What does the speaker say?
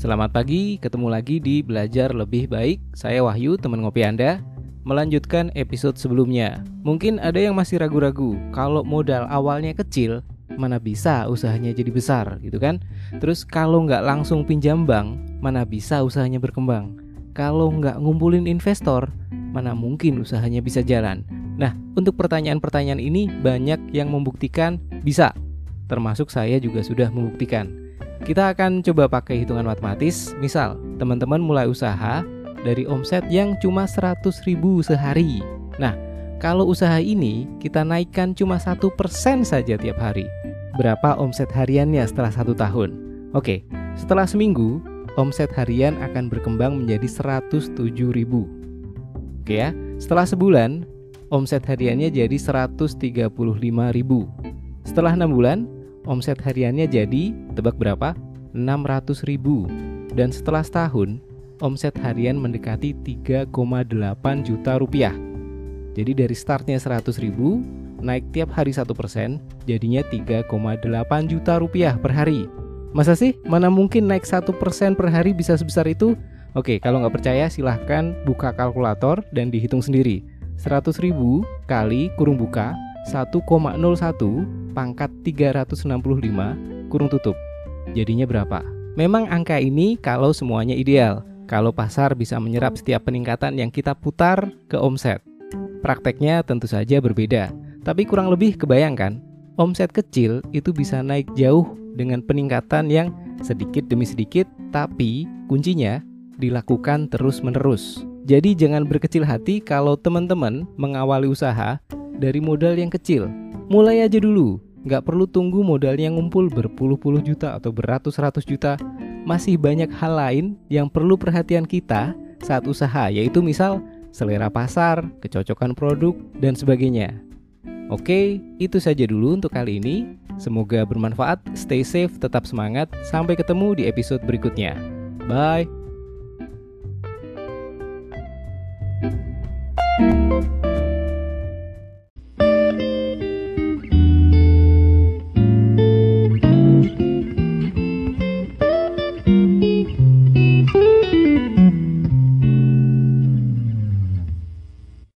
Selamat pagi, ketemu lagi di Belajar Lebih Baik. Saya Wahyu, teman ngopi Anda. Melanjutkan episode sebelumnya. Mungkin ada yang masih ragu-ragu kalau modal awalnya kecil, mana bisa usahanya jadi besar gitu kan? Terus kalau nggak langsung pinjam bank, mana bisa usahanya berkembang? Kalau nggak ngumpulin investor, mana mungkin usahanya bisa jalan? Nah, untuk pertanyaan-pertanyaan ini banyak yang membuktikan bisa. Termasuk saya juga sudah membuktikan. Kita akan coba pakai hitungan matematis. Misal, teman-teman mulai usaha dari omset yang cuma 100 ribu sehari. Nah, kalau usaha ini kita naikkan cuma satu persen saja tiap hari. Berapa omset hariannya setelah satu tahun? Oke, setelah seminggu, omset harian akan berkembang menjadi 107 ribu. Oke ya, setelah sebulan, omset hariannya jadi 135 ribu. Setelah enam bulan, omset hariannya jadi tebak berapa? 600 ribu. Dan setelah setahun, omset harian mendekati 3,8 juta rupiah. Jadi dari startnya 100 ribu, naik tiap hari 1%, jadinya 3,8 juta rupiah per hari. Masa sih? Mana mungkin naik 1% per hari bisa sebesar itu? Oke, kalau nggak percaya silahkan buka kalkulator dan dihitung sendiri. 100 ribu kali kurung buka 1,01 pangkat 365 kurung tutup. Jadinya berapa? Memang angka ini kalau semuanya ideal. Kalau pasar bisa menyerap setiap peningkatan yang kita putar ke omset. Prakteknya tentu saja berbeda, tapi kurang lebih kebayangkan, omset kecil itu bisa naik jauh dengan peningkatan yang sedikit demi sedikit, tapi kuncinya dilakukan terus-menerus. Jadi jangan berkecil hati kalau teman-teman mengawali usaha dari modal yang kecil. Mulai aja dulu, nggak perlu tunggu modalnya ngumpul berpuluh-puluh juta atau beratus-ratus juta. Masih banyak hal lain yang perlu perhatian kita saat usaha, yaitu misal selera pasar, kecocokan produk, dan sebagainya. Oke, itu saja dulu untuk kali ini. Semoga bermanfaat, stay safe, tetap semangat. Sampai ketemu di episode berikutnya. Bye.